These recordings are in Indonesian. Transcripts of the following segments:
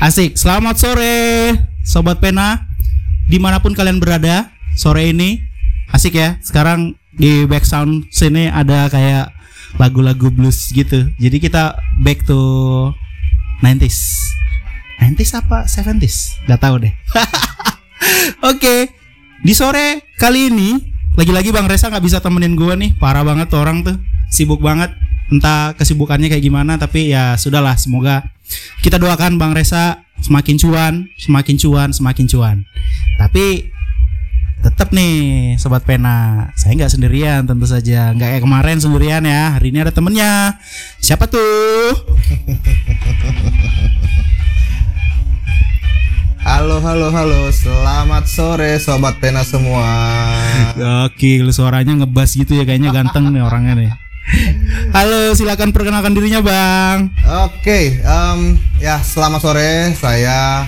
Asik. Selamat sore, sobat pena, di mana pun kalian berada sore ini. Asik ya. Sekarang di back sound sini ada kayak lagu-lagu blues gitu. Jadi kita back to 90s. 90s apa 70s? Gak tahu deh. Oke, di sore kali ini lagi-lagi Bang Reza nggak bisa temenin gue nih, parah banget orang tuh, sibuk banget. Entah kesibukannya kayak gimana, tapi ya sudahlah. Semoga kita doakan Bang Reza semakin cuan, semakin cuan, semakin cuan. Tapi tetap nih sobat pena, saya nggak sendirian tentu saja, nggak kayak kemarin sendirian ya. Hari ini ada temennya. Siapa tuh? Halo, halo, halo. Selamat sore sobat pena semua. Oke, lu suaranya ngebas gitu ya kayaknya ganteng nih orangnya nih. Halo, silakan perkenalkan dirinya, Bang. Oke, em, ya selamat sore. Saya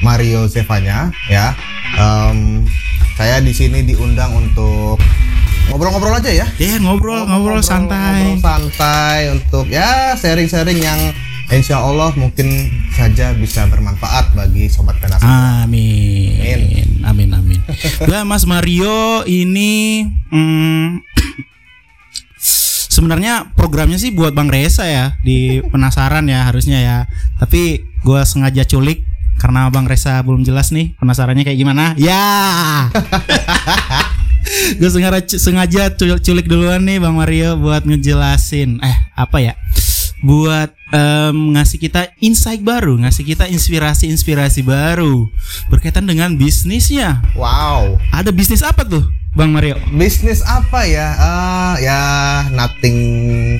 Mario Zevanya, ya. Em, saya di sini diundang untuk ngobrol-ngobrol aja ya. Ya, ngobrol, ngobrol, santai. ngobrol santai untuk ya sharing-sharing yang insya Allah mungkin saja bisa bermanfaat bagi sobat pena semua. Amin. Amin, amin. Nah, Mas Mario ini hmm, sebenarnya programnya sih buat Bang Reza ya di penasaran ya harusnya ya. Tapi gua sengaja culik karena Bang Reza belum jelas nih penasarannya kayak gimana. Ya. gue sengaja sengaja culik, duluan nih Bang Mario buat ngejelasin eh apa ya buat em, ngasih kita insight baru ngasih kita inspirasi-inspirasi baru berkaitan dengan bisnisnya Wow. ada bisnis apa tuh Bang Mario. Bisnis apa ya? Eh, ya nothing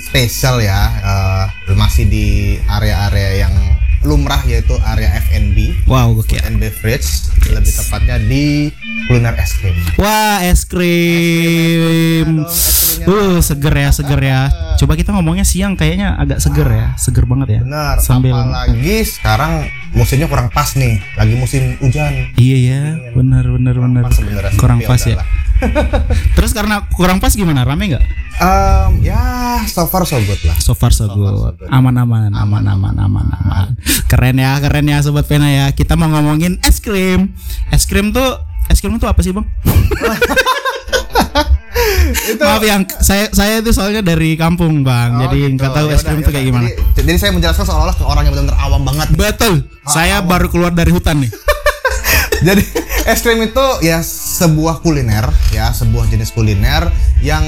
special ya. Eh, masih di area-area yang lumrah yaitu area F&B, wow food gokil and beverage, lebih tepatnya di kuliner es krim. wah es krim es uh seger ya seger ya. Coba kita ngomongnya siang kayaknya agak seger ya. Seger banget ya. Benar. sambil Apalagi sekarang musimnya kurang pas nih, lagi musim hujan. iya ya benar benar benar. Pas sebenarnya. Sih, kurang pas ya. terus karena kurang pas gimana rame nggak Em, ya so far so good lah. So far so far so good. good. Aman aman aman aman aman aman. Keren ya, keren ya sobat pena ya. Kita mau ngomongin es krim. Es krim tuh es krim tuh apa sih, Bang? Itu Maaf yang saya saya itu soalnya dari kampung, Bang. Oh, jadi gitu. nggak tahu Ya es krim ya itu kayak udah. gimana. Jadi, jadi saya menjelaskan seolah-olah ke orang yang benar-benar awam banget. Betul. saya baru keluar dari hutan nih. Jadi es krim itu ya sebuah kuliner, ya sebuah jenis kuliner yang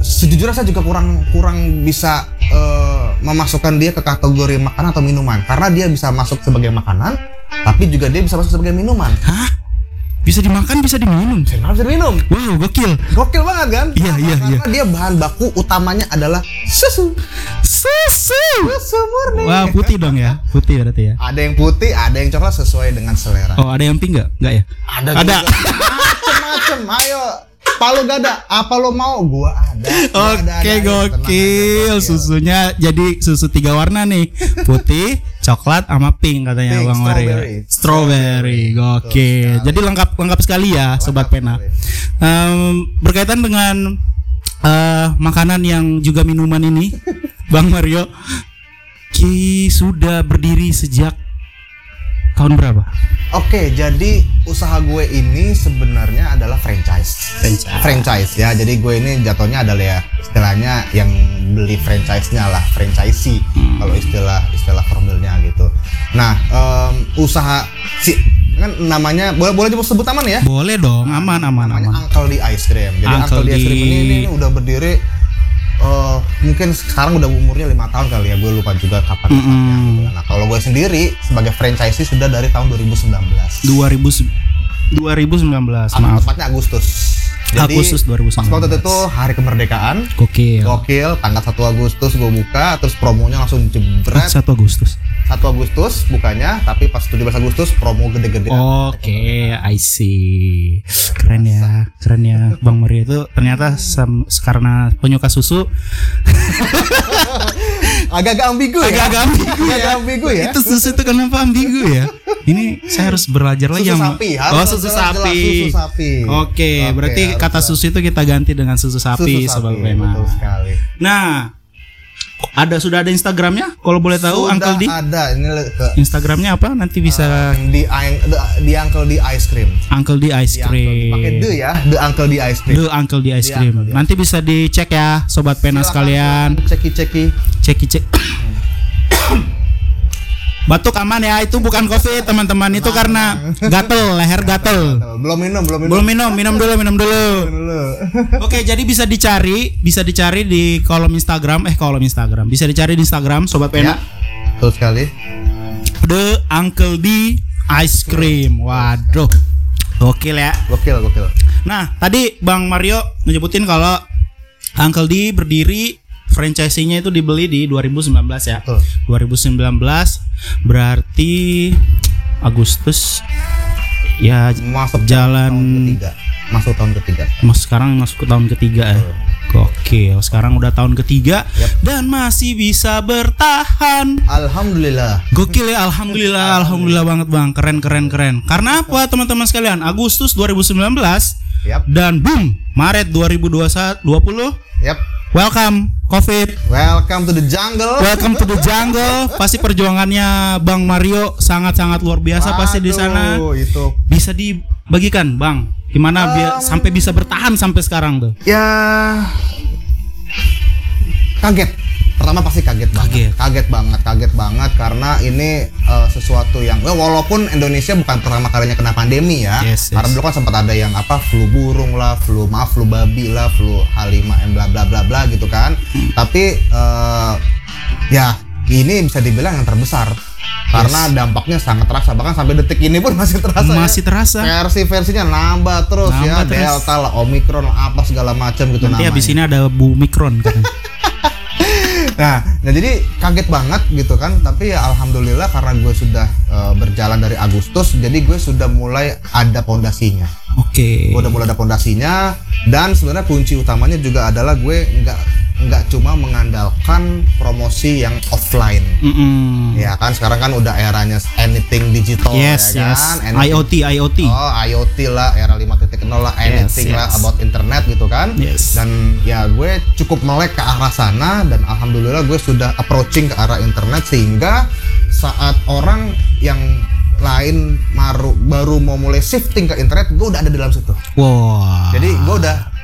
sejujurnya saya juga kurang kurang bisa eh, memasukkan dia ke kategori makanan atau minuman karena dia bisa masuk sebagai makanan, tapi juga dia bisa masuk sebagai minuman. Hah? Bisa dimakan, bisa diminum. Kenapa bisa minum? Wow, gokil. Gokil banget kan? Iya, iya, iya. Dia bahan baku utamanya adalah susu. Susu. Susu murni. Wah, putih dong ya. Putih berarti ya. Ada yang putih, ada yang coklat sesuai dengan selera. Oh, ada yang pink nggak? Nggak ya? Ada Ada. Macem-macem. Ayo. Palu gak ada. Apa lo mau? Gua ada. Oke tenang gokil susunya jadi susu tiga warna nih putih coklat sama pink katanya Pink, bang Mario strawberry. strawberry gokil. Jadi lengkap lengkap sekali ya sobat pena. Em, berkaitan dengan eh, makanan yang juga minuman ini bang Mario Ki sudah berdiri sejak tahun berapa Oke, jadi usaha gue ini sebenarnya adalah franchise. Franchise. Franchise ya. Jadi gue ini jatuhnya adalah ya istilahnya yang beli franchise-nya lah, franchisee Hmm. kalau istilah istilah formalnya gitu. Nah, em, usaha si kan namanya boleh boleh disebut aman ya? boleh dong aman aman namanya aman Uncle di Ice Cream. Jadi Uncle Uncle, di Ice Cream ini, ini udah berdiri eh mungkin sekarang udah umurnya lima tahun kali ya. Gue lupa juga kapan Mm-mm. gitu. Nah, kalau gue sendiri sebagai franchisee sudah dari tahun 2019. 2000 2019 Atau maaf Tepatnya Agustus. Agustus 2019. Pas waktu itu hari kemerdekaan. gokil Gokil, tanggal 1 Agustus gue buka, terus promonya langsung jebret 1 Agustus 1 Agustus bukanya, tapi pas 17 Agustus promo gede-gede. Oke, I see. Keren ya, keren ya. Bang Mario itu ternyata sem- karena penyuka susu Agak-agak ambigu ya. agak-agak ambigu ya. Agak ambigu ya. Itu susu itu kenapa ambigu ya? Ini saya harus belajar lagi Susu sapi, Oh, harus susu jelas-jelas sapi. susu sapi. Oke, Oke, berarti harus kata susu itu kita ganti dengan susu sapi, Susu sapi, Prema. betul sekali. Nah, Ada sudah ada Instagramnya? Kalau boleh tahu, Sudah Uncle D. ada ini ke Instagramnya apa? Nanti bisa di di, di Uncle di Ice Cream. Uncle D Ice Di Uncle D. Pakai Cream. the ya, the Uncle di Ice Cream. The Uncle D Ice Cream. Ice Nanti bisa dicek ya, sobat pena Silakan, sekalian. silakan Ceki-ceki. Batuk aman ya, itu bukan covid teman-teman, itu karena gatel, leher gatel. Belum minum, belum minum. Belum minum, minum dulu, minum dulu. Oke, jadi bisa dicari, bisa dicari di kolom Instagram, eh kolom Instagram, bisa dicari di Instagram Sobat ya. Pena, Betul sekali. The Uncle D Ice Cream. Waduh, gokil ya. Gokil, gokil. Nah, tadi Bang Mario nyebutin kalau Uncle D berdiri franchise-nya itu dibeli di 2019 ya. Betul. 2019 berarti Agustus ya Masuk Jalan- tahun ketiga. Masuk tahun ketiga. Mas sekarang masuk ke tahun ketiga ya. Gokil, sekarang udah tahun ketiga Yap. dan masih bisa bertahan. Alhamdulillah. Gokil ya, alhamdulillah, alhamdulillah banget bang, keren keren keren. Karena apa teman-teman sekalian? Agustus 2019 Yap. dan boom, Maret 2021 20 Yap. welcome COVID. Welcome to the jungle. Welcome to the jungle. Pasti perjuangannya Bang Mario sangat-sangat luar biasa pasti di sana. Itu Bisa dibagikan, Bang. Gimana biar sampai bisa bertahan sampai sekarang tuh? ya kaget pertama pasti kaget banget Kaget. kaget banget kaget banget karena ini eh, sesuatu yang ya, walaupun Indonesia bukan pertama kalinya kena pandemi ya Yes, yes. karena dulu kan sempat ada yang apa flu burung lah flu maaf flu babi lah flu H5N bla bla bla bla gitu kan Hmm. tapi eh, ya ini bisa dibilang yang terbesar karena dampaknya sangat terasa bahkan sampai detik ini pun masih terasa ya Masih terasa. versi-versinya nambah terus ya Nambah terus. delta lah omikron apa segala macam gitu Nanti namanya habis ini ada Bu Mikron kan. nah, nah jadi kaget banget gitu kan tapi ya alhamdulillah karena gue sudah eh, berjalan dari Agustus jadi gue sudah mulai ada pondasinya Oke. gue udah mulai ada pondasinya dan sebenarnya kunci utamanya juga adalah gue nggak nggak cuma mengandalkan promosi yang offline Mm-mm. ya kan sekarang kan udah eranya anything digital Yes, ya yes. kan Anything- IoT, IoT. Oh IoT lah era 5.0 lah anything lah yes. about internet gitu kan Yes. dan ya gue cukup melek ke arah sana dan alhamdulillah gue sudah approaching ke arah internet sehingga saat orang yang lain maru, baru mau mulai shifting ke internet gue udah ada di dalam situ Wah. jadi gue udah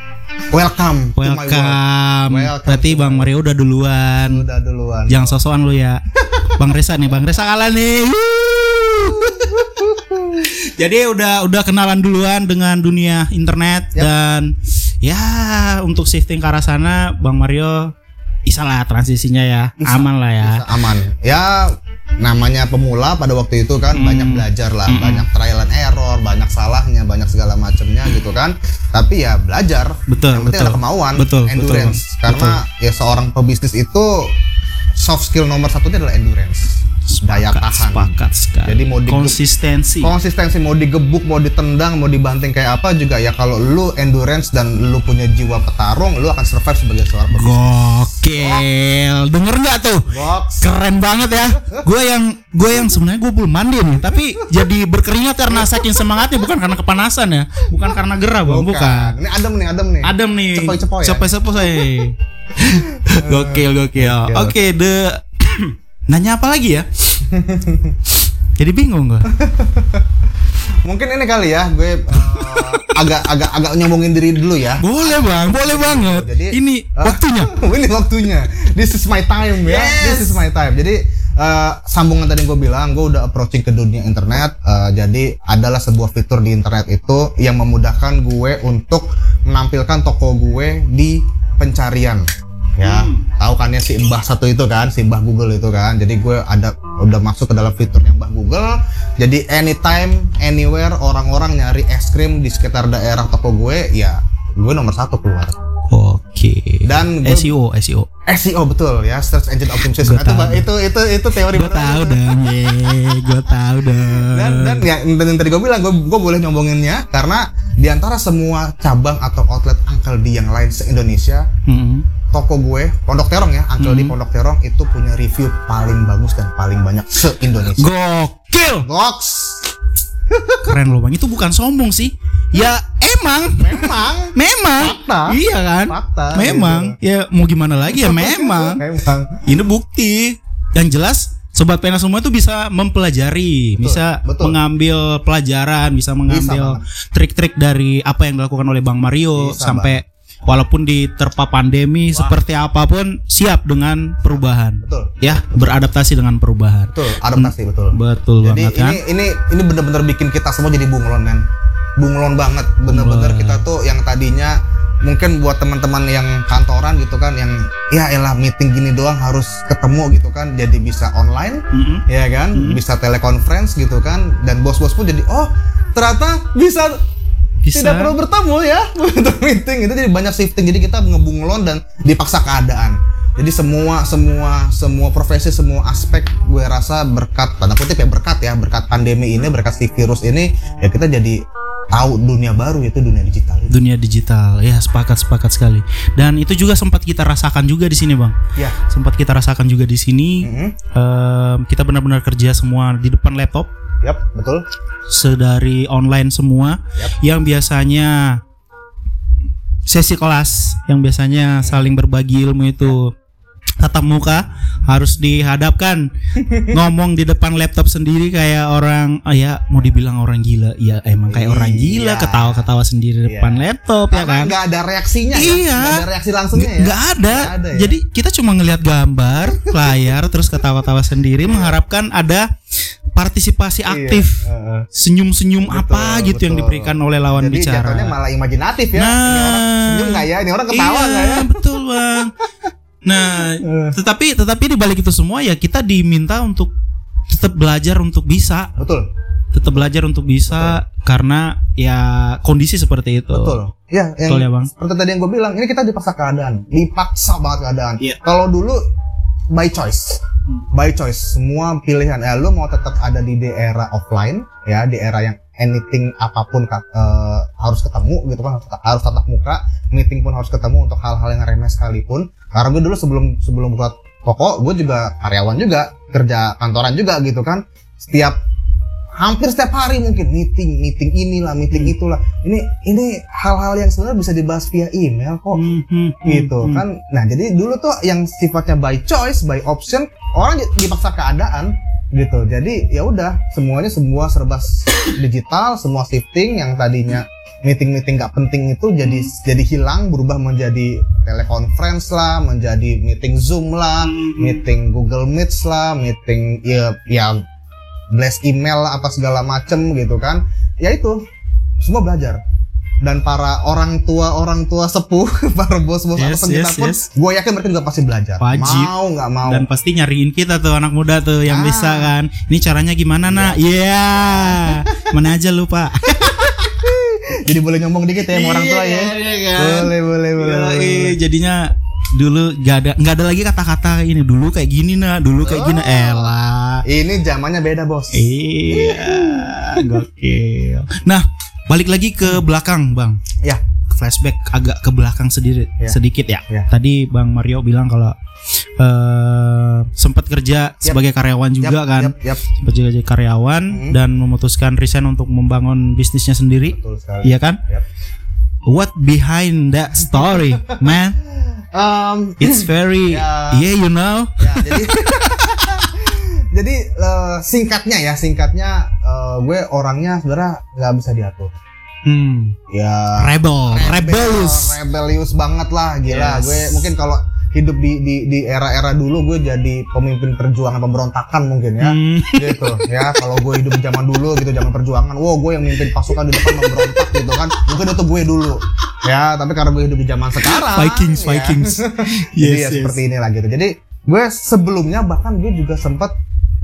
welcome welcome. Welcome Berarti Bang Mario udah duluan. udah duluan Jangan sosokan lu ya. Bang Resa nih, Bang Resa kalah nih. Jadi udah udah kenalan duluan dengan dunia internet Yap. dan ya untuk shifting ke arah sana Bang Mario bisa lah transisinya ya. Bisa, Aman lah ya. bisa aman ya namanya pemula pada waktu itu kan Hmm. banyak belajar lah banyak trial and error banyak salahnya banyak segala macamnya gitu kan. Tapi ya belajar. Betul, yang penting betul. ada kemauan Betul, endurance. Betul, karena ya seorang pebisnis itu soft skill nomor satunya adalah endurance daya Sepakat, tahan Sepakat sekali. Jadi mau konsistensi. konsistensi mau digebuk mau ditendang mau dibanting kayak apa juga ya kalau lu endurance dan lu punya jiwa petarung lu akan survive sebagai seorang pebisnis Gokil. Denger nggak tuh? Box. Keren banget ya. Gue yang gue yang sebenarnya gue belum mandi nih, tapi jadi berkeringat karena saking semangatnya bukan karena kepanasan ya, bukan karena gerah bang, bukan. Ini adem nih, adem nih. Adem nih. Cepoi-cepoi ya? Cepoi-cepoi. gokil, gokil. Oke, the nanya apa lagi ya? Jadi bingung gue. Mungkin ini kali ya, gue eh, agak agak agak nyombongin diri dulu ya. Boleh bang, boleh banget. Jadi- Ini Ah, waktunya. ini waktunya. This is my time ya. Yes. This is my time. Jadi eh, sambungan tadi gue bilang, gue udah approaching ke dunia internet. eh, jadi adalah sebuah fitur di internet itu yang memudahkan gue untuk menampilkan toko gue di pencarian. Ya, tahu kan ya si Mbah satu itu kan, si Mbah Google itu kan. Jadi gue ada udah masuk ke dalam fiturnya Mbah Google. Jadi anytime, anywhere orang-orang nyari es krim di sekitar daerah toko gue, ya gue nomor satu keluar. Oke. Dan gue- SEO, SEO. SEO betul ya search engine optimization itu itu itu itu teori Gue tahu dong. Gue tahu dong. dan dan ya dan yang tadi gue bilang gue gue boleh nyombonginnya karena di antara semua cabang atau outlet Uncle D yang lain se Indonesia Mm-mm. Toko gue Pondok Terong ya Uncle Hmm. D Pondok Terong itu punya review paling bagus dan paling banyak se Indonesia Gokil. Goks Keren loh bang. Itu bukan sombong sih. Ya emang, Memang. memang. Fakta. Iya kan? Fakta, Memang. Ya mau gimana lagi ya memang. Memang. Ini bukti. Yang jelas sobat pena semua tuh bisa mempelajari, bisa betul. mengambil pelajaran, bisa mengambil trik-trik dari apa yang dilakukan oleh Bang Mario Bisa, sampai walaupun diterpa pandemi seperti apa pun siap dengan perubahan. Betul. Ya, beradaptasi dengan perubahan. Betul, adaptasi betul. Betul Jadi banget kan? ini ini ini bener-bener bikin kita semua jadi bunglon men. Bunglon banget, bener-bener kita tuh yang tadinya mungkin buat teman-teman yang kantoran gitu kan yang ya elah meeting gini doang harus ketemu gitu kan jadi bisa online Mm-mm. ya kan bisa telekonferensi gitu kan dan bos-bos pun jadi oh ternyata bisa Bisa. tidak perlu bertemu ya. Untuk meeting itu jadi banyak shifting. Jadi kita ngebunglon dan dipaksa keadaan. Jadi semua semua semua profesi semua aspek gue rasa berkat tanda kutip ya berkat ya berkat pandemi ini berkat si virus ini ya kita jadi tahu dunia baru yaitu dunia digital itu dunia digital. Ya sepakat sepakat sekali. Dan itu juga sempat kita rasakan juga di sini bang. Ya. Sempat kita rasakan juga di sini. Mhm. Em, kita benar-benar kerja semua di depan laptop yap betul sedari online semua Yap. yang biasanya sesi kelas yang biasanya saling berbagi ilmu itu tatap muka harus dihadapkan ngomong di depan laptop sendiri kayak orang oh ya mau dibilang orang gila ya emang kayak orang gila Iya. ketawa-ketawa sendiri di Iya. depan laptop ya kan nggak ada reaksinya ya Iya. nggak ada reaksi langsungnya ya nggak ada. Nggak ada ya? Jadi kita cuma ngelihat gambar layar terus ketawa-tawa sendiri mengharapkan ada partisipasi aktif. Iya, heeh. Senyum-senyum Betul, apa gitu yang betul. diberikan oleh lawan Jadi bicara. jatuhnya malah imajinatif ya. Nah. ini orang senyum nggak ya? Ini orang ketawa iya, nggak ya? betul bang. Nah, Eh. tetapi tetapi di balik itu semua ya kita diminta untuk tetap belajar untuk bisa, Betul, tetap belajar untuk bisa karena ya kondisi seperti itu. betul. Ya, yang Betul ya, Bang. seperti tadi yang gue bilang, ini kita dipaksa keadaan, dipaksa banget keadaan. Iya. Kalau dulu by choice, Hmm. by choice, semua pilihan. Ya, lu mau tetap ada di daerah offline, ya, di era yang anything apa pun eh, harus ketemu gitu kan, harus, harus tatap muka, meeting pun harus ketemu untuk hal-hal yang remeh sekalipun. Karena gue dulu sebelum sebelum buka toko, gue juga karyawan juga, kerja kantoran juga gitu kan. Setiap hampir setiap hari mungkin meeting, meeting inilah, meeting Hmm. itulah. Ini ini hal-hal yang sebenarnya bisa dibahas via email kok Hmm, hmm, hmm, gitu hmm. kan. Nah, jadi dulu tuh yang sifatnya by choice, by option, orang dipaksa keadaan gitu. Jadi ya udah, semuanya semua serba digital, semua shifting yang tadinya meeting-meeting gak penting itu jadi jadi hilang berubah menjadi telekonferensi lah, menjadi meeting Zoom lah, Hmm. meeting Google Meets lah, meeting ya ya blast email lah apa segala macem gitu kan. Ya itu semua belajar. Dan para orang tua orang tua sepuh, para bos-bos Yes, atasan kita yes, pun, yes. gue yakin mereka juga pasti belajar. Wajib. Mau nggak mau. dan pasti nyariin kita tuh anak muda tuh yang Ah. bisa kan ini caranya gimana nak iya mana aja lupa Jadi boleh ngomong dikit ya sama orang tua ya. Boleh boleh boleh. boleh. jadinya dulu gak ada nggak ada lagi kata-kata ini dulu kayak gini nak dulu kayak gini Oh. elah Ini zamannya beda bos. iya gokil nah balik lagi ke belakang bang Ya. flashback agak ke belakang sendiri Ya. sedikit ya. Ya. Tadi Bang Mario bilang kalau eh sempat kerja sebagai karyawan juga Yap, kan. Yap, yap. Sempat juga jadi karyawan Hmm. dan memutuskan resign untuk membangun bisnisnya sendiri. Betul sekali. Iya kan? Yap. What behind that story, man? Um, It's very Ya. yeah, you know. ya jadi jadi eh, singkatnya ya singkatnya eh, gue orangnya sebenarnya nggak bisa diatur Hmm. ya Rebel, rebellious. rebellious banget lah gila Yes. gue mungkin kalau hidup di di di era-era dulu gue jadi pemimpin perjuangan pemberontakan mungkin ya Hmm. gitu ya kalau gue hidup di zaman dulu gitu zaman perjuangan wow gue yang mimpin pasukan di depan memberontak gitu kan mungkin itu gue dulu ya tapi karena gue hidup di zaman sekarang Vikings, ya. Vikings. jadi Yes, ya yes. seperti inilah gitu jadi gue sebelumnya bahkan gue juga sempat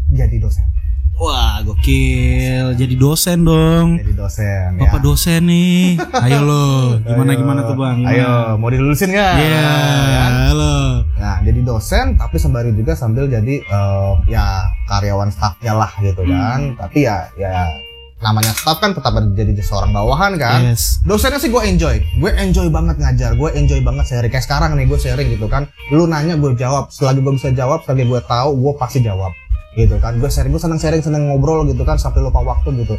jadi dosen Wah, gokil. Jadi dosen dong. jadi dosen Bapak ya. dosen nih. Ayo lo, gimana Ayo. gimana tuh Bang? Gimana? ayo mau dilulusin nggak Iya, Ya. halo. Nah, jadi dosen tapi sembari juga sambil jadi eh, ya karyawan staffnya lah gitu Hmm. kan. Tapi ya ya namanya staff kan tetap jadi seorang bawahan kan. Yes. Dosennya sih gue enjoy, gue enjoy banget ngajar, gue enjoy banget sharing kayak sekarang nih gue sharing gitu kan. Lu nanya gue jawab, selagi gue bisa jawab, selagi gue tahu, gue pasti jawab gitu kan. Gue sharing, gue seneng sharing, seneng ngobrol gitu kan sampai lupa waktu gitu.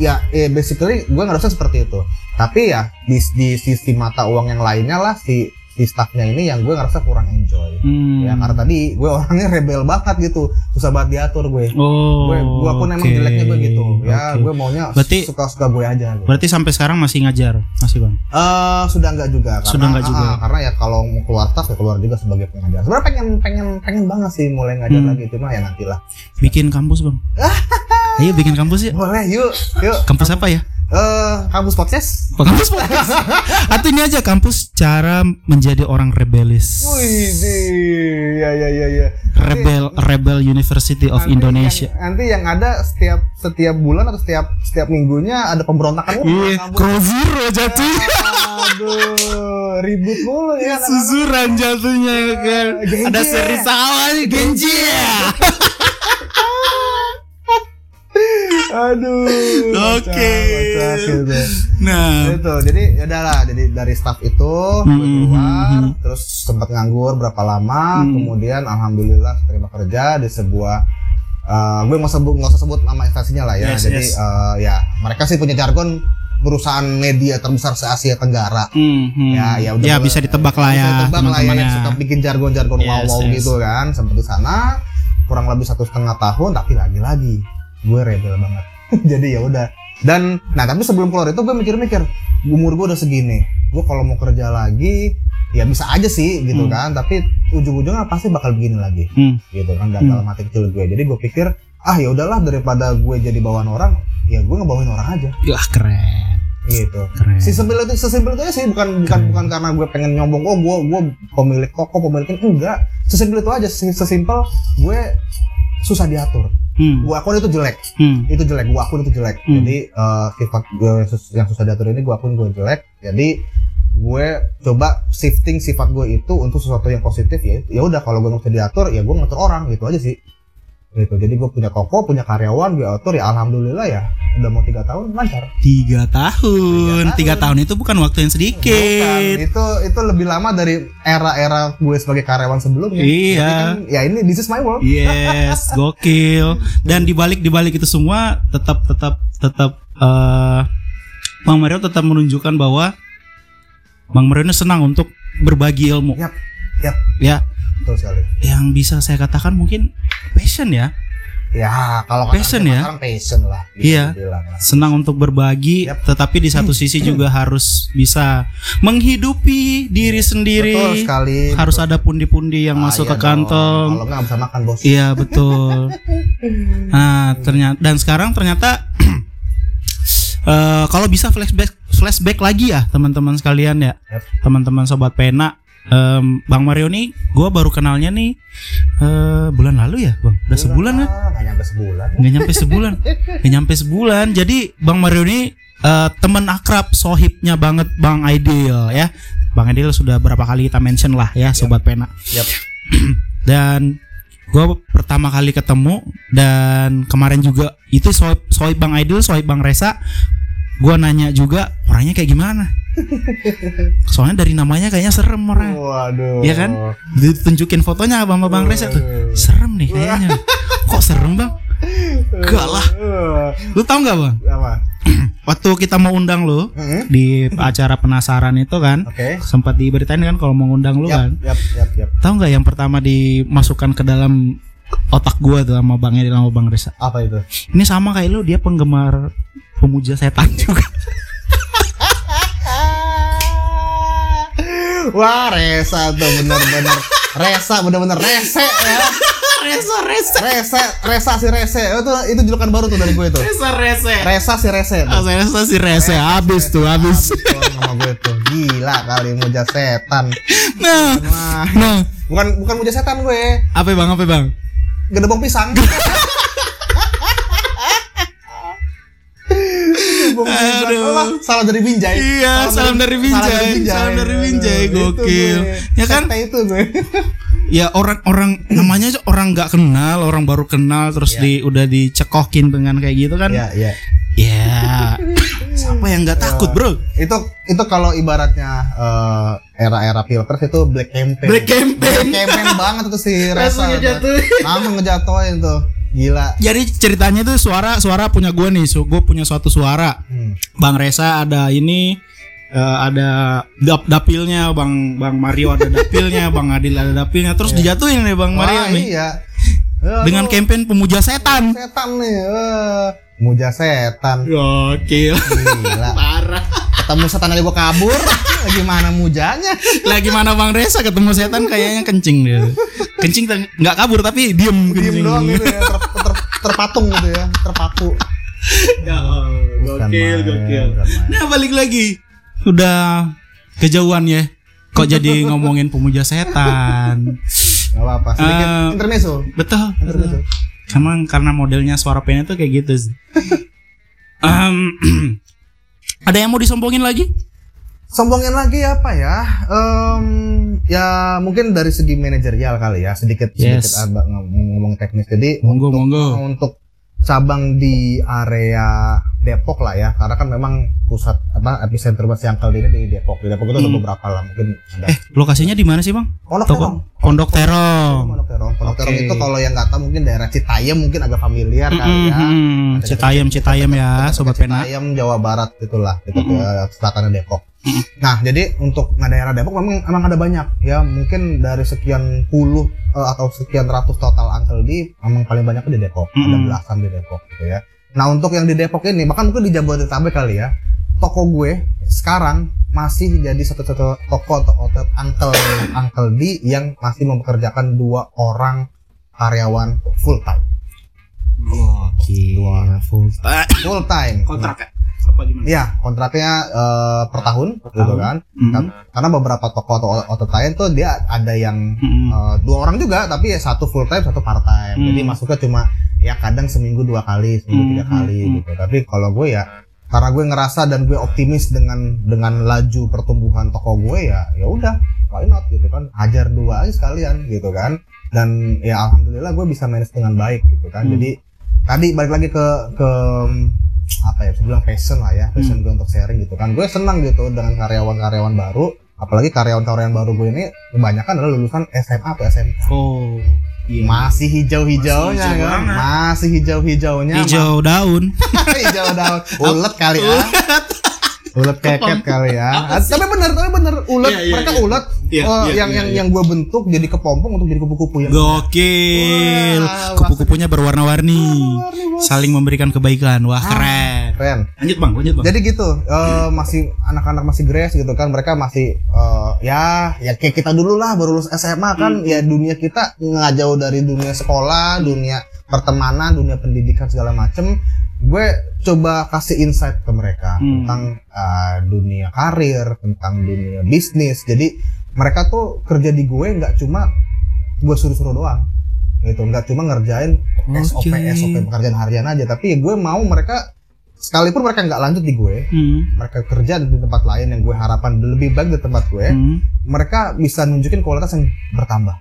ya, ya basically gue ngerasa seperti itu. Tapi ya di, di sisi mata uang yang lainnya lah si si staffnya ini yang gue ngerasa kurang enjoy. Hmm. Ya karena tadi gue orangnya rebel banget gitu, susah banget diatur gue. Oh. gue gue pun emang oke. jeleknya gue gitu. Ya gue maunya Berarti- suka-suka gue aja. Gitu. Berarti sampai sekarang masih ngajar, masih bang? Eh sudah enggak juga karena Sudah enggak juga. ah, karena ya kalau mau keluar staff ya keluar juga sebagai pengajar. Sebenarnya pengen pengen pengen banget sih mulai ngajar Hmm. lagi cuma ya nantilah. Bikin kampus bang? Ayo bikin kampus ya. Boleh yuk yuk. Kampus apa ya? Eh kampus podcast. Kampus podcast. Atau ini aja kampus cara menjadi orang rebelis. Wih, ya ya ya ya. Rebel Rebel University of Nanti Indonesia. Yang, nanti yang ada setiap setiap bulan atau setiap setiap minggunya ada pemberontakan Iya, Zero jatuh. Aduh, ribut mulu ya. Susuran jatuhnya ya kan. Genji Ada seri sawa nih Genji ya. Aduh. Oke. gitu. Nah, itu jadi ya udahlah jadi dari staff itu Hmm, keluar hmm, terus sempat nganggur berapa lama Hmm. kemudian alhamdulillah terima kerja di sebuah eh, gue nggak sebut nggak usah sebut nama instansinya lah ya Yes, jadi yes. eh, ya mereka sih punya jargon perusahaan media terbesar se Asia Tenggara hmm, hmm. ya ya udah ya bisa ditebak lah ya bisa ditebak lah ya ya. suka bikin jargon-jargon Yes, wow-wow yes. gitu kan di sana kurang lebih satu setengah tahun tapi lagi-lagi gue rebel banget jadi ya udah dan nah tapi sebelum keluar itu gue mikir-mikir umur gue udah segini gue kalau mau kerja lagi ya bisa aja sih gitu Hmm. kan tapi ujung-ujungnya pasti bakal begini lagi Hmm. gitu kan dan Hmm. dalam hati kecil gue jadi gue pikir ah ya udahlah daripada gue jadi bawaan orang ya gue ngebawain orang aja Ya keren. gitu Keren. sesimpel itu sesimpel itu aja sih bukan bukan Keren. bukan karena gue pengen nyombong oh gue gue pemilik toko pemilik ini enggak sesimpel itu aja Ses- sesimpel gue susah diatur Hmm. gue akun itu jelek Hmm. itu jelek gue akun itu jelek Hmm. jadi eh, sifat gue yang sus- yang susah diatur ini gue akun gue jelek jadi gue coba shifting sifat gue itu untuk sesuatu yang positif ya ya udah kalau gue nggak bisa diatur ya gue ngatur orang gitu aja sih gitu jadi gue punya toko punya karyawan gue atur ya alhamdulillah ya udah mau tiga tahun lancar Tiga tahun. Tiga Tiga tahun itu bukan waktu yang Bukan, sedikit. itu itu lebih lama dari era-era gue sebagai karyawan sebelumnya. Iya. Jadi kan, ya ini this is my world. Yes, gokil. Dan dibalik dibalik itu semua tetap tetap tetap eh Bang Mario tetap menunjukkan bahwa Bang Mario ini senang untuk berbagi ilmu. Yap, yap. Ya, Betul sekali. yang bisa saya katakan mungkin passion ya. Ya, kalau Passion ya? Sekarang passion lah. Iya. lah. Senang untuk berbagi, Yap. tetapi di satu sisi juga harus bisa menghidupi diri Betul sendiri. sekali. Harus betul. ada pundi-pundi yang Ah, masuk iya ke kantong. Kalau nggak bisa makan bos. Iya betul. Nah ternyata dan sekarang ternyata eh kalau bisa flashback flashback lagi ya teman-teman sekalian ya, Yap. teman-teman sobat pena. Em, Bang Mario nih, gue baru kenalnya nih eh bulan lalu ya, bang. Udah sebulan kan? Ah, Nggak nyampe sebulan. Nggak nyampe sebulan, nggak nyampe sebulan. Jadi Bang Mario ini eh, teman akrab, sohibnya banget Bang Aidil ya. Bang Aidil sudah berapa kali kita mention lah ya, sobat pena Yap. dan gue pertama kali ketemu dan kemarin juga itu soib soib bang Aidil soib bang Resa gue nanya juga orangnya kayak gimana soalnya dari namanya kayaknya serem orangnya Waduh. Iya kan? ditunjukin fotonya sama bang Resa tuh serem nih kayaknya kok serem bang Gak lah. Lu tau nggak bang Apa? waktu kita mau undang lu Mm-mm. di acara penasaran itu kan Oke. sempat diberitain kan kalau mau undang lu kan Yap, yap, yap, yap. Tahu nggak yang pertama dimasukkan ke dalam otak gua tuh sama Bang Edi sama Bang Reza. Apa itu? Ini sama kayak lu dia penggemar pemuja setan juga. Wah, Resa tuh bener-bener Resa bener-bener rese ya. Reza Reza. Rese, Resa si Rese. Oh, itu itu julukan baru tuh dari gue tuh. Reza Reza. Resa si Rese. tuh. Reza si Reza habis tuh habis. Nama gue tuh. Gila kali muja setan. Nah, Wah, nah, bukan bukan muja setan gue. apa bang apa bang? Gedebong pisang. Apa? Salah dari Binjai. Iya, salam dari Binjai. Salam dari Binjai, Aduh, gokil. itu gue. Ya kan? Itu gue. Ya orang-orang namanya orang nggak kenal, orang baru kenal terus di udah dicekokin dengan kayak gitu kan? Iya, iya. Ya, siapa yang nggak takut bro? itu itu kalau ibaratnya eh, era-era pilpres itu black campaign Black campaign. Black campaign banget itu si Resa Langsung tuh. ngejatuhin. langsung ngejatuhin tuh Gila. Jadi ceritanya tuh suara suara punya gue nih, so, gue punya suatu suara. Hmm. Bang Resa ada ini eh, ada dap dapilnya, Bang Bang Mario ada dapilnya, Bang Adil ada dapilnya, terus dijatuhin nih Bang Mario Wah, nih iya. Dengan campaign pemuja setan. setan nih. Eh, muja setan. Gokil. Gila. Parah. Ketemu setan aja gua kabur. Gimana mujanya? Lagi mana Bang Resa ketemu setan kayaknya kencing dia. Kencing nggak kabur tapi diem Diem kencing. doang gitu ya, ter- ter- terpatung gitu ya, terpaku. Ya, gokil, main, gokil. Nah, balik lagi. Udah kejauhan ya. Kok jadi ngomongin pemuja setan? Gak apa-apa, sedikit Eh, intermezzo. Betul. Intermezzo. Emang karena modelnya suara pennya tuh kayak gitu sih. Em, ada yang mau disombongin lagi? Sombongin lagi apa ya? Em, ya mungkin dari segi manajerial kali ya, sedikit Yes. sedikit agak ngomong, ngomong teknis. Jadi Monggo, untuk, monggo. untuk cabang di area Depok lah ya, karena kan memang pusat apa epicenter Mas Yangkel ini di Depok. Di Depok itu ada Hmm. beberapa lah, mungkin ada. Eh, lokasinya di mana sih, Bang? Pondok Terong. Pondok Terong. Terong. Terong itu kalau yang nggak tahu mungkin daerah Citayam mungkin agak familiar kali ya. Ada Citayam, Citayam ya, sobat pena. Citayam Jawa Barat itulah itu Mm-mm. ke selatan Depok. Mm-mm. Nah jadi untuk nah, daerah Depok memang emang ada banyak ya mungkin dari sekian puluh eh, atau sekian ratus total angkel di memang paling banyak di Depok ada Mm-mm. belasan di Depok gitu ya. Nah untuk yang di Depok ini bahkan mungkin di Jabodetabek kali ya toko gue sekarang masih jadi satu-satu toko atau outlet angkel angkel di yang masih mempekerjakan dua orang karyawan full time Gokil. Full time. full time Kontraknya apa gimana? Iya, kontraknya eh, per tahun gitu tahun. kan. Mm. Kan- Karena beberapa toko atau outlet lain tuh dia ada yang Mm-mm. eh, dua orang juga tapi ya satu full time, satu part time. Hmm. Jadi masuknya cuma ya kadang seminggu dua kali, seminggu Hmm, tiga kali gitu. Tapi kalau gue ya karena gue ngerasa dan gue optimis dengan dengan laju pertumbuhan toko gue ya ya udah why not gitu kan hajar dua aja sekalian gitu kan dan ya alhamdulillah gue bisa manage dengan baik gitu kan Hmm. jadi tadi balik lagi ke ke apa ya bisa bilang passion lah ya passion Hmm. gue untuk sharing gitu kan gue senang gitu dengan karyawan-karyawan baru apalagi karyawan-karyawan baru gue ini kebanyakan adalah lulusan SMA atau SMK Oh. Iya. masih hijau-hijaunya Masih hijau kan banget. masih hijau-hijaunya Hijau daun. hijau daun ulet kali ya ulet keket kali ya Ah, tapi bener tapi bener ulet Iya, iya, mereka iya. ulet Iya, oh, iya, yang iya, yang iya. yang gue bentuk jadi kepompong untuk jadi kupu-kupu yang Gokil. Kupu-kupunya berwarna-warni. Warna-warni, bos. Saling memberikan kebaikan. Wah, keren. keren Lanjut, Bang. Lanjut, Bang. jadi gitu eh, masih anak-anak masih grace gitu kan mereka masih eh, ya ya kayak kita dulu lah baru lulus SMA kan Hmm. ya dunia kita nggak jauh dari dunia sekolah dunia pertemanan dunia pendidikan segala macem gue coba kasih insight ke mereka Hmm. tentang eh, dunia karir tentang dunia bisnis jadi mereka tuh kerja di gue nggak cuma gue suruh-suruh doang gitu nggak cuma ngerjain SOP Oke. SOP pekerjaan harian aja tapi gue mau mereka sekalipun mereka nggak lanjut di gue Hmm. mereka kerja di tempat lain yang gue harapkan lebih baik di tempat gue Hmm. mereka bisa nunjukin kualitas yang bertambah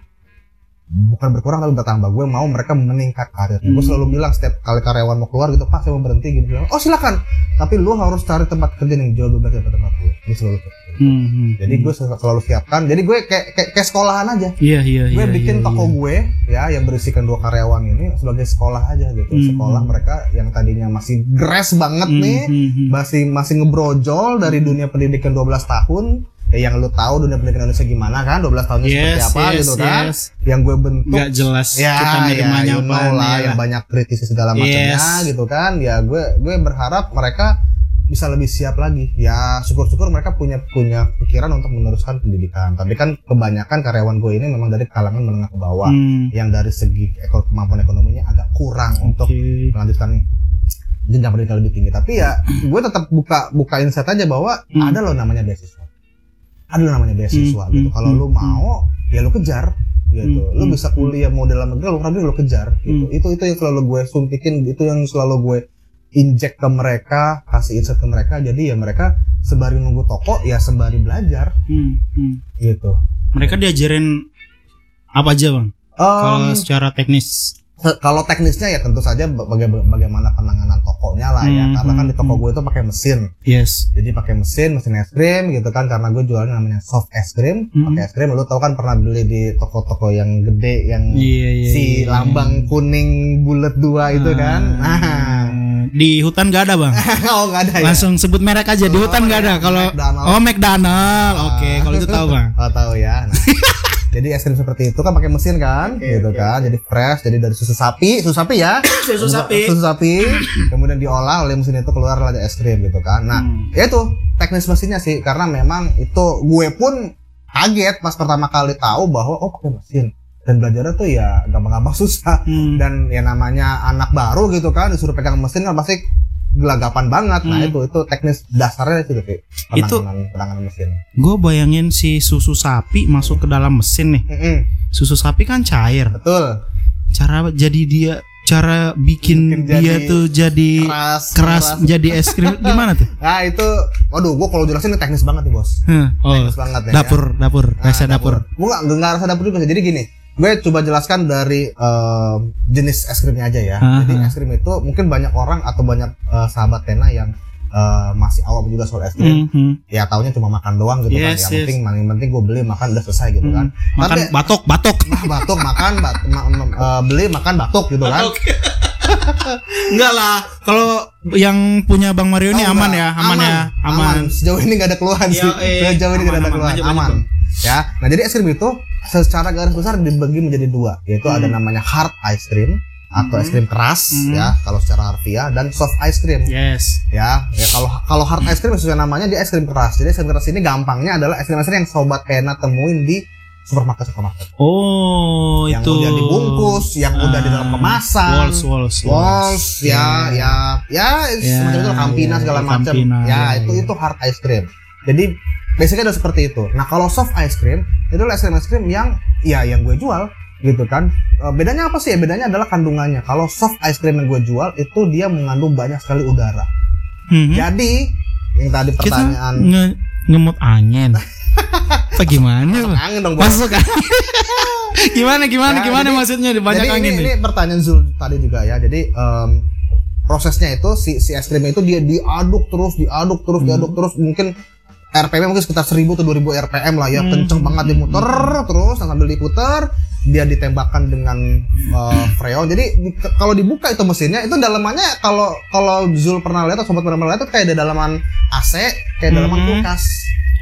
bukan berkurang tapi bertambah gue mau mereka meningkat karir gue Hmm. selalu bilang setiap kali karyawan mau keluar gitu pak saya mau berhenti gitu bilang, oh silakan tapi lu harus cari tempat kerja yang jauh lebih baik daripada tempat gue gue selalu gitu. Hmm, hmm, jadi gue sel- selalu siapkan jadi gue kayak kayak, kayak sekolahan aja Iya, iya, gue iya. bikin iya, toko iya. gue ya yang berisikan dua karyawan ini sebagai sekolah aja gitu Hmm. sekolah mereka yang tadinya masih grass banget Hmm, nih hmm, hmm. masih masih ngebrojol dari dunia pendidikan 12 tahun ya yang lu tahu dunia pendidikan Indonesia gimana kan 12 tahunnya seperti Yes, apa yes, gitu kan yes. yang gue bentuk Nggak jelas ya kita ya you know lah ya. yang banyak kritisi segala macamnya Yes. gitu kan ya gue gue berharap mereka bisa lebih siap lagi ya syukur-syukur mereka punya punya pikiran untuk meneruskan pendidikan tapi kan kebanyakan karyawan gue ini memang dari kalangan menengah ke bawah Hmm. yang dari segi eko- kemampuan ekonominya agak kurang untuk Oke. melanjutkan jenjang pendidikan lebih tinggi tapi ya gue tetap buka buka insight aja bahwa Hmm. ada loh namanya beasiswa ada namanya beasiswa Hmm, gitu hmm, kalau hmm, lu mau ya lu kejar gitu Hmm, lu hmm, bisa hmm. kuliah mau dalam negeri luar negeri lu kejar gitu Hmm. itu itu yang selalu gue suntikin itu yang selalu gue injek ke mereka kasih insight ke mereka jadi ya mereka sembari nunggu toko ya sembari belajar Hmm, hmm. gitu Mereka diajarin apa aja, Bang? Kalau Em, secara teknis. Kalau teknisnya ya tentu saja baga- bagaimana penanganan tokonya lah ya Hmm, karena kan di toko hmm, gue itu pakai mesin Yes. jadi pakai mesin mesin es krim gitu kan karena gue jualnya namanya soft es krim Hmm. pakai es krim lu tau kan pernah beli di toko-toko yang gede yang Iya iya. si iya. lambang kuning bulat dua itu kan nah Ah, Di hutan gak ada bang. oh nggak ada ya Langsung sebut merek aja di Oh, hutan gak ada. ya, Kalau oh McDonald, oke kalau itu tahu bang. oh tahu ya nah, jadi es krim seperti itu kan pakai mesin kan? Gitu kan. jadi fresh jadi dari susu sapi susu sapi ya. Susu sapi. susu sapi. Kemudian diolah oleh mesin itu keluar ada es krim gitu kan. Nah Hmm. ya itu teknis mesinnya sih karena memang itu gue pun kaget pas pertama kali tahu bahwa oh pakai mesin. Dan belajarnya tuh ya gampang-gampang susah. Hmm. dan ya namanya anak baru gitu kan disuruh pegang mesin kan pasti gelagapan banget nah Hmm. itu itu teknis dasarnya itu Ki. Itu- penanganan penanganan mesin Gue bayangin si susu sapi masuk ke dalam mesin nih. Mm-mm, Susu sapi kan cair. betul Cara jadi dia cara bikin, Bikin jadi dia tuh jadi keras keras, jadi es krim gimana tuh? nah itu waduh gua kalau jelasin teknis banget nih bos Hah, oh, teknis banget ya. dapur, dapur, Ah, rasa dapur. Gue nggak nggak rasa dapur juga. Jadi gini, gue coba jelaskan dari em, jenis es krimnya aja ya. Aha. Jadi es krim itu mungkin banyak orang atau banyak eh, sahabat Tena yang eh, masih awam juga soal es krim. Hmm, hmm. Ya taunya cuma makan doang gitu Yes, kan. Yang yes. penting yang penting gue beli makan udah selesai gitu kan. Makan Tapi- batok, batok. Nah, batuk makan bat- ma- ma- eh, beli makan batuk gitu kan. Enggak lah. Kalau yang punya Bang Mario ini Oh, aman enggak. ya, aman, ya, aman. Sejauh ini gak ada keluhan Ya, sih. eh, Sejauh ini aman, tidak ada aman. keluhan. Lanjut, aman. lanjut, Ya. Nah, jadi es krim itu secara garis besar dibagi menjadi dua, yaitu Hmm. ada namanya hard ice cream atau es krim keras Hmm. ya kalau secara harfiah dan soft ice cream Yes. ya ya kalau kalau hard ice cream sesuai namanya dia es krim keras jadi es krim keras ini gampangnya adalah es krim es krim yang sobat pena temuin di supermarket supermarket Oh, yang itu. udah dibungkus yang udah di dalam Ah, kemasan Walls, walls, Walls, ya, ya, ya, Ya, semacam itu Campina ya, segala ya, macam. Ya, ya, itu ya. itu hard ice cream. Jadi basicnya udah seperti itu. Nah, kalau soft ice cream itu adalah es krim es krim yang ya yang gue jual gitu kan. E, bedanya apa sih? ya? Bedanya adalah kandungannya. Kalau soft ice cream yang gue jual itu dia mengandung banyak sekali udara. Hmm. Jadi yang tadi Kita pertanyaan nge ngemut angin. Apa gimana, Bang? angin dong. Masuk angin. gimana gimana Ya, gimana jadi- maksudnya banyak Jadi angin ini, nih? ini pertanyaan Zul tadi juga ya. Jadi em, prosesnya itu si si es krimnya itu dia diaduk terus, diaduk terus, diaduk terus mungkin RPM mungkin sekitar 1000 atau 2000 RPM lah ya, Hmm. kenceng banget dimuter terus nah, sambil diputer dia ditembakkan dengan eh, freon. Jadi di- kalau dibuka itu mesinnya itu dalamannya kalau kalau Zul pernah lihat atau sobat pernah lihat itu kayak di dalaman AC, kayak dalaman Hmm. kulkas.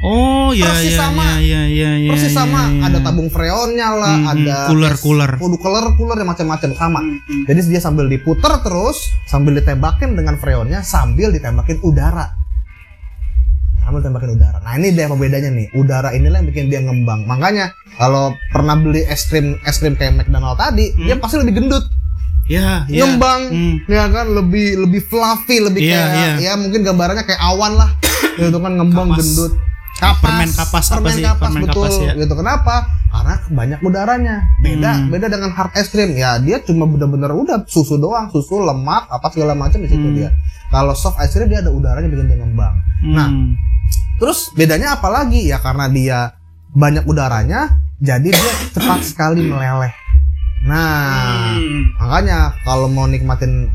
Oh, ya persis ya sama. ya ya ya. Persis ya, sama, ya, ada ya. tabung freonnya lah, Hmm, ada cooler, es- cooler. kudu cooler, cooler yang macam-macam sama. Hmm. Jadi dia sambil diputer terus, sambil ditembakin dengan freonnya, sambil ditembakin udara. Sambil tembakin udara. Nah ini dia pembedanya nih. Udara inilah yang bikin dia ngembang. Makanya kalau pernah beli es krim es krim kayak McDonald tadi, Hmm. dia pasti lebih gendut, Ya, ya. ngembang, Hmm. ya kan lebih lebih fluffy, lebih Iya, kayak iya. ya mungkin gambarannya kayak awan lah. itu kan ngembang Kapas. gendut. Kapas, Permen kapas apa permen sih? kapas Permen betul. kapas ya. Gitu kenapa? Karena banyak udaranya. Beda, Hmm. beda dengan hard ice cream. Ya dia cuma bener-bener udah susu doang, susu, lemak, apa segala macam di situ Hmm. dia. Kalau soft ice cream dia ada udaranya bikin dia ngembang. Nah, Hmm. Terus bedanya apa lagi? Ya karena dia banyak udaranya, jadi dia cepat sekali meleleh. Nah, Hmm. makanya kalau mau nikmatin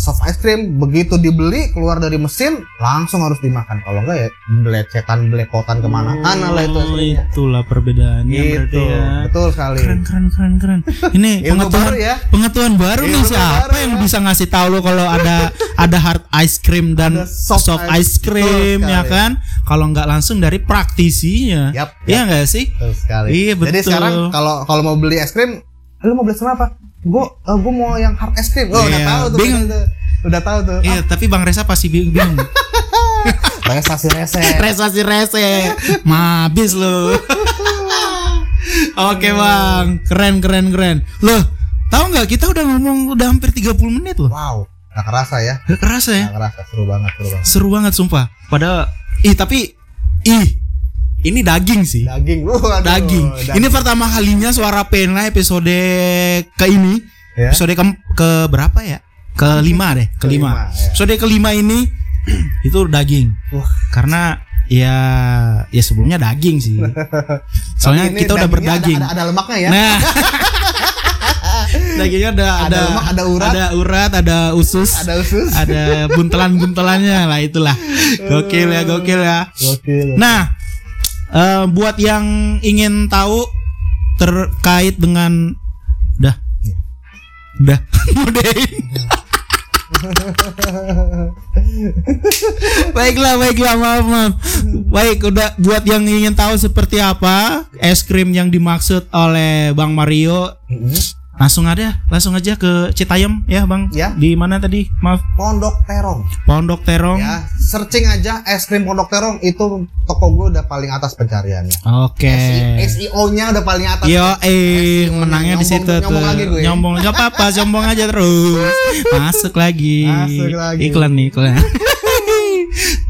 soft ice cream begitu dibeli keluar dari mesin langsung harus dimakan. Kalau enggak ya belecetan belepotan ke mana mana lah itu krimnya. itulah perbedaannya berarti Gitu, ya. betul sekali. Keren keren keren keren. Ini pengetahuan baru ya. pengetahuan baru nih siapa baru yang ya. bisa ngasih tahu lo kalau ada ada hard ice cream dan Ada soft soft, ice- ice cream ya kan? Kalau nggak langsung dari praktisinya. Yap, Iya nggak sih? Betul sekali. Iya, Jadi betul. sekarang kalau kalau mau beli es krim, lu mau beli krim apa? Gue gue mau yang hard es krim. Oh, udah Iya, tahu tuh. bingung. udah, udah tahu tuh. Iya, tapi Bang Resa pasti bingung. bingung. Prestasi rese. Resasi rese. Mabis lo. Oke, Bang. Keren keren keren. Loh, tahu nggak kita udah ngomong udah hampir 30 menit loh. Wow, gak kerasa ya. Gak kerasa ya? Gak kerasa, seru banget, seru banget. Seru banget sumpah. Padahal ih tapi ih ini daging sih. Daging, waduh, Daging. Ini pertama kalinya suara pena episode ke ini. Ya. Episode ke, ke berapa ya? Kelima deh, kelima. Kelima, ya. Episode kelima ini itu daging. Wah. Karena ya ya sebelumnya daging sih. Soalnya kita udah berdaging. Ada, ada, ada lemaknya ya. Nah, Dagingnya ada Ada ada lemak, ada urat. ada urat, ada usus, Ada usus. ada buntelan-buntelannya lah itulah. Gokil ya, gokil ya. Gokil. Nah, eh, buat yang ingin tahu terkait dengan dah, dah, modein. baiklah, baiklah, maaf, maaf. Baik, udah buat yang ingin tahu seperti apa es krim yang dimaksud oleh Bang Mario, Mm-mm. Langsung ada, langsung aja ke Citayam ya, Bang. Ya. Di mana tadi? Maaf, Pondok Terong. Pondok Terong. Ya, searching aja es krim Pondok Terong itu toko gue udah paling atas pencariannya. Oke. SEO-nya udah paling atas. Yo, eh SEO-nya. menangnya di Nyombong- situ tuh. nyombong lagi gue. Nyombong nggak apa-apa, sombong aja terus. Masuk lagi. Masuk lagi. Iklan nih, iklan.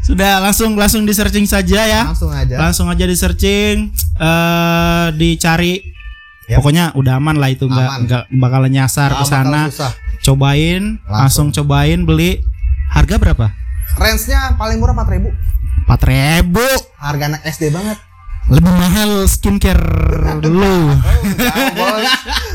Sudah langsung langsung di searching saja ya. Langsung aja. Langsung aja di searching eh dicari Yap. Pokoknya udah aman lah itu nggak nggak bakalan nyasar ke sana. Cobain, langsung. cobain beli. Harga berapa? Range-nya paling murah 4000 4000 Harga anak SD banget. Lebih mahal skincare dulu. Oh,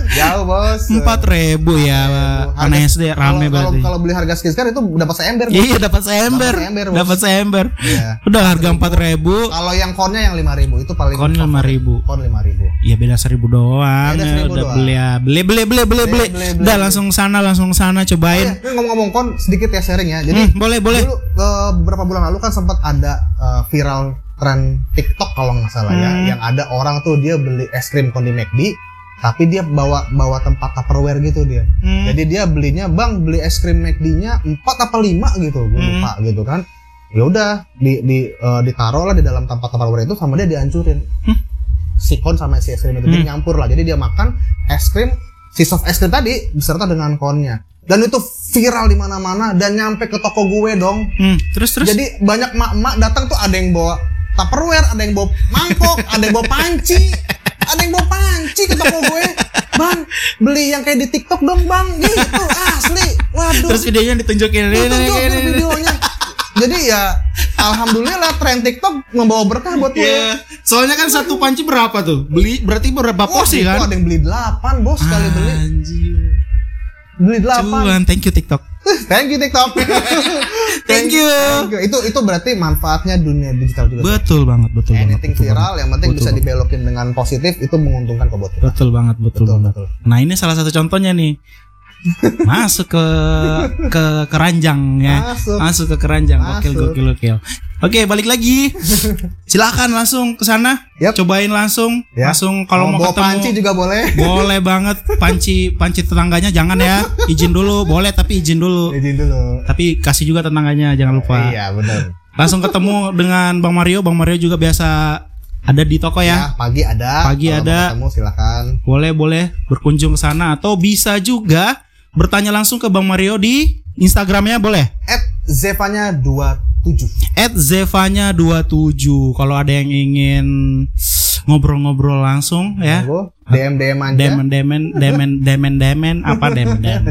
jauh bos. Empat ribu ya, Harga- anak SD rame kalau- berarti. Kalau beli harga skincare itu dapat seember. Iya dapat seember, Dapat seember, Bos. dapat seember. Iya. Udah harga empat ribu, Kalau yang konnya yang 5000 itu paling kon lima ribu. Kon 5000 Iya beda seribu doang. Beda 1.000 udah doang. beli ya, beli beli beli beli beli. Udah langsung sana langsung sana Oh, cobain. iya, ini ngomong-ngomong kon sedikit ya sharing ya. Jadi Hmm, boleh boleh. dulu eh, beberapa bulan lalu kan sempat ada eh, viral tren TikTok kalau nggak salah ya, Hmm. yang ada orang tuh dia beli es krim kon di McD, tapi dia bawa bawa tempat Tupperware gitu dia. Hmm. Jadi dia belinya, bang beli es krim McD-nya 4 apa 5 gitu, gue Hmm. lupa gitu kan. Ya udah di di eh, ditaruh lah di dalam tempat Tupperware itu sama dia dihancurin. Hmm. Si kon sama si es krim itu Hmm. nyampur lah. Jadi dia makan es krim si soft es krim tadi beserta dengan konnya. Dan itu viral di mana-mana dan nyampe ke toko gue dong. Hmm, terus terus. Jadi banyak mak-mak datang tuh ada yang bawa Tupperware, ada yang bawa mangkok, ada yang bawa panci, ada yang bawa panci ke toko gue. Bang, beli yang kayak di TikTok dong, Bang. Gitu, asli. Waduh. Terus videonya ditunjukin ini. videonya. Jadi ya alhamdulillah tren TikTok membawa berkah buat gue. Iya. Soalnya kan satu panci berapa tuh? Beli berarti berapa Wah, porsi kan? ada yang beli 8 bos sekali beli. Anjir. Beli 8. Cuan, thank you TikTok. Thank you TikTok. Thank you. Thank you. Itu itu berarti manfaatnya dunia digital juga. Betul banget, betul banget. Anything viral banget. yang penting Betul bisa banget. dibelokin dengan positif itu menguntungkan ke buat kita. Betul banget, betul, Betul, banget. betul. Nah ini salah satu contohnya nih. Masuk ke ke keranjang ya. Masuk. Masuk ke keranjang. Gokil, Masuk. gokil, gokil. Oke, balik lagi. Silakan langsung ke sana. Yap. Cobain langsung. Ya. Langsung kalau mau bawa ketemu panci juga boleh. boleh banget panci panci tetangganya jangan ya. Izin dulu, boleh tapi izin dulu. Izin dulu. Tapi kasih juga tetangganya jangan lupa. Iya benar. Langsung ketemu dengan Bang Mario. Bang Mario juga biasa ada di toko ya. Ya, pagi ada. Pagi Kalau mau ada. Ketemu silakan. Boleh boleh berkunjung ke sana atau bisa juga bertanya langsung ke Bang Mario di Instagramnya boleh. At Zevanya 27. At Zevanya 27 Kalau ada yang ingin ngobrol-ngobrol langsung ya. DM DM aja. Demen demen demen demen demen apa DM DM.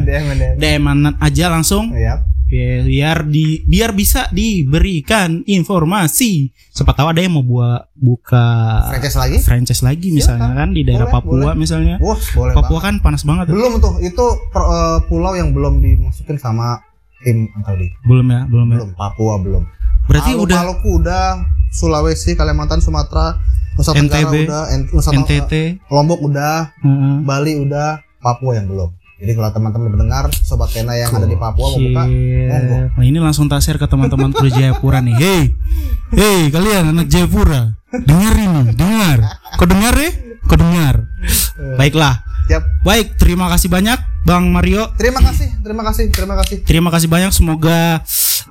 demen aja langsung Yap. biar di biar bisa diberikan informasi. Siapa tahu ada yang mau buat buka Franchise lagi? franchise lagi misalnya Silakan. kan di daerah Boleh, Papua boleh. misalnya. Wah, boleh Papua banget. kan panas banget. Belum tuh, itu per- eh, pulau yang belum dimasukin sama tim Angkali. Belum ya, belum ya. Belum, Papua belum. Berarti Malu- udah Maluku udah, Sulawesi, Kalimantan, Sumatera, Nusa Tenggara NTB, udah, N- Nusa NTT. Lombok udah, Heeh. Bali udah, Papua yang belum. Jadi kalau teman-teman mendengar sobat Kena yang ada di Papua mau buka, monggo. Nah ini langsung tak share ke teman-teman kru Jayapura nih. Hey, hey kalian anak Jayapura, dengar ini, dengar. Kau dengar ya? Kau dengar. Baiklah. Siap. Baik, terima kasih banyak Bang Mario. Terima kasih, terima kasih, terima kasih. Terima kasih banyak. Semoga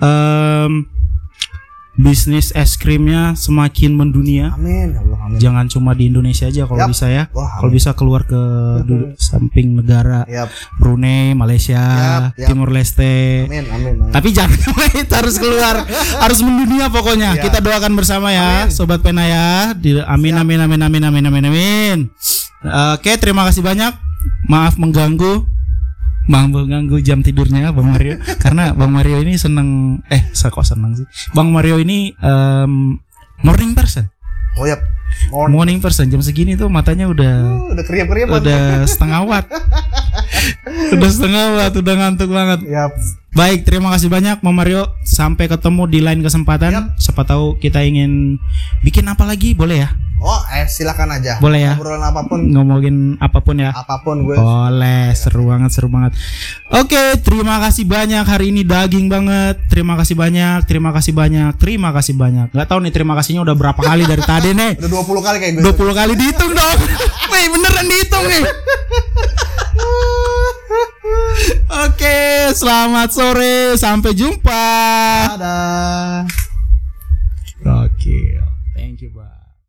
em, bisnis es krimnya semakin mendunia. Amin, ya Allah, amin. Jangan cuma di Indonesia aja kalau bisa ya. Wah, Kalau amin. bisa keluar ke samping negara Yap. Brunei, Malaysia, Yap, yap. Timur Leste. Amin, amin. amin. Tapi jangan harus keluar, harus mendunia pokoknya. Ya. Kita doakan bersama ya, Amin. sobat pena ya. Di, amin, amin, amin, amin, amin, amin, amin. Oke, terima kasih banyak. Maaf mengganggu, maaf mengganggu jam tidurnya Bang Mario. Karena Bang Mario ini seneng, eh saya kok seneng sih. Bang Mario ini em, morning person. Oh, yap. Morning. Morning person jam segini tuh matanya udah Uh, udah kriap-kriap udah setengah watt. udah setengah watt, udah ngantuk banget. Yap. Baik, terima kasih banyak Mama Mario. Sampai ketemu di lain kesempatan. Yap. Siapa tahu kita ingin bikin apa lagi, boleh ya? Oh, eh silakan aja. Boleh ya? Obrolan apa pun, Ngomongin apa pun ya. apa pun gue. Boleh, seru banget, seru banget. Oke, terima kasih banyak hari ini daging banget. Terima kasih banyak, terima kasih banyak, terima kasih banyak. Gak tahu nih terima kasihnya udah berapa kali dari tadi nih. Udah 20 kali kayak gue. 20 kali dihitung dong. Wih, beneran dihitung nih. Oke, selamat sore, sampai jumpa. Dadah. Oke, thank you, Bang.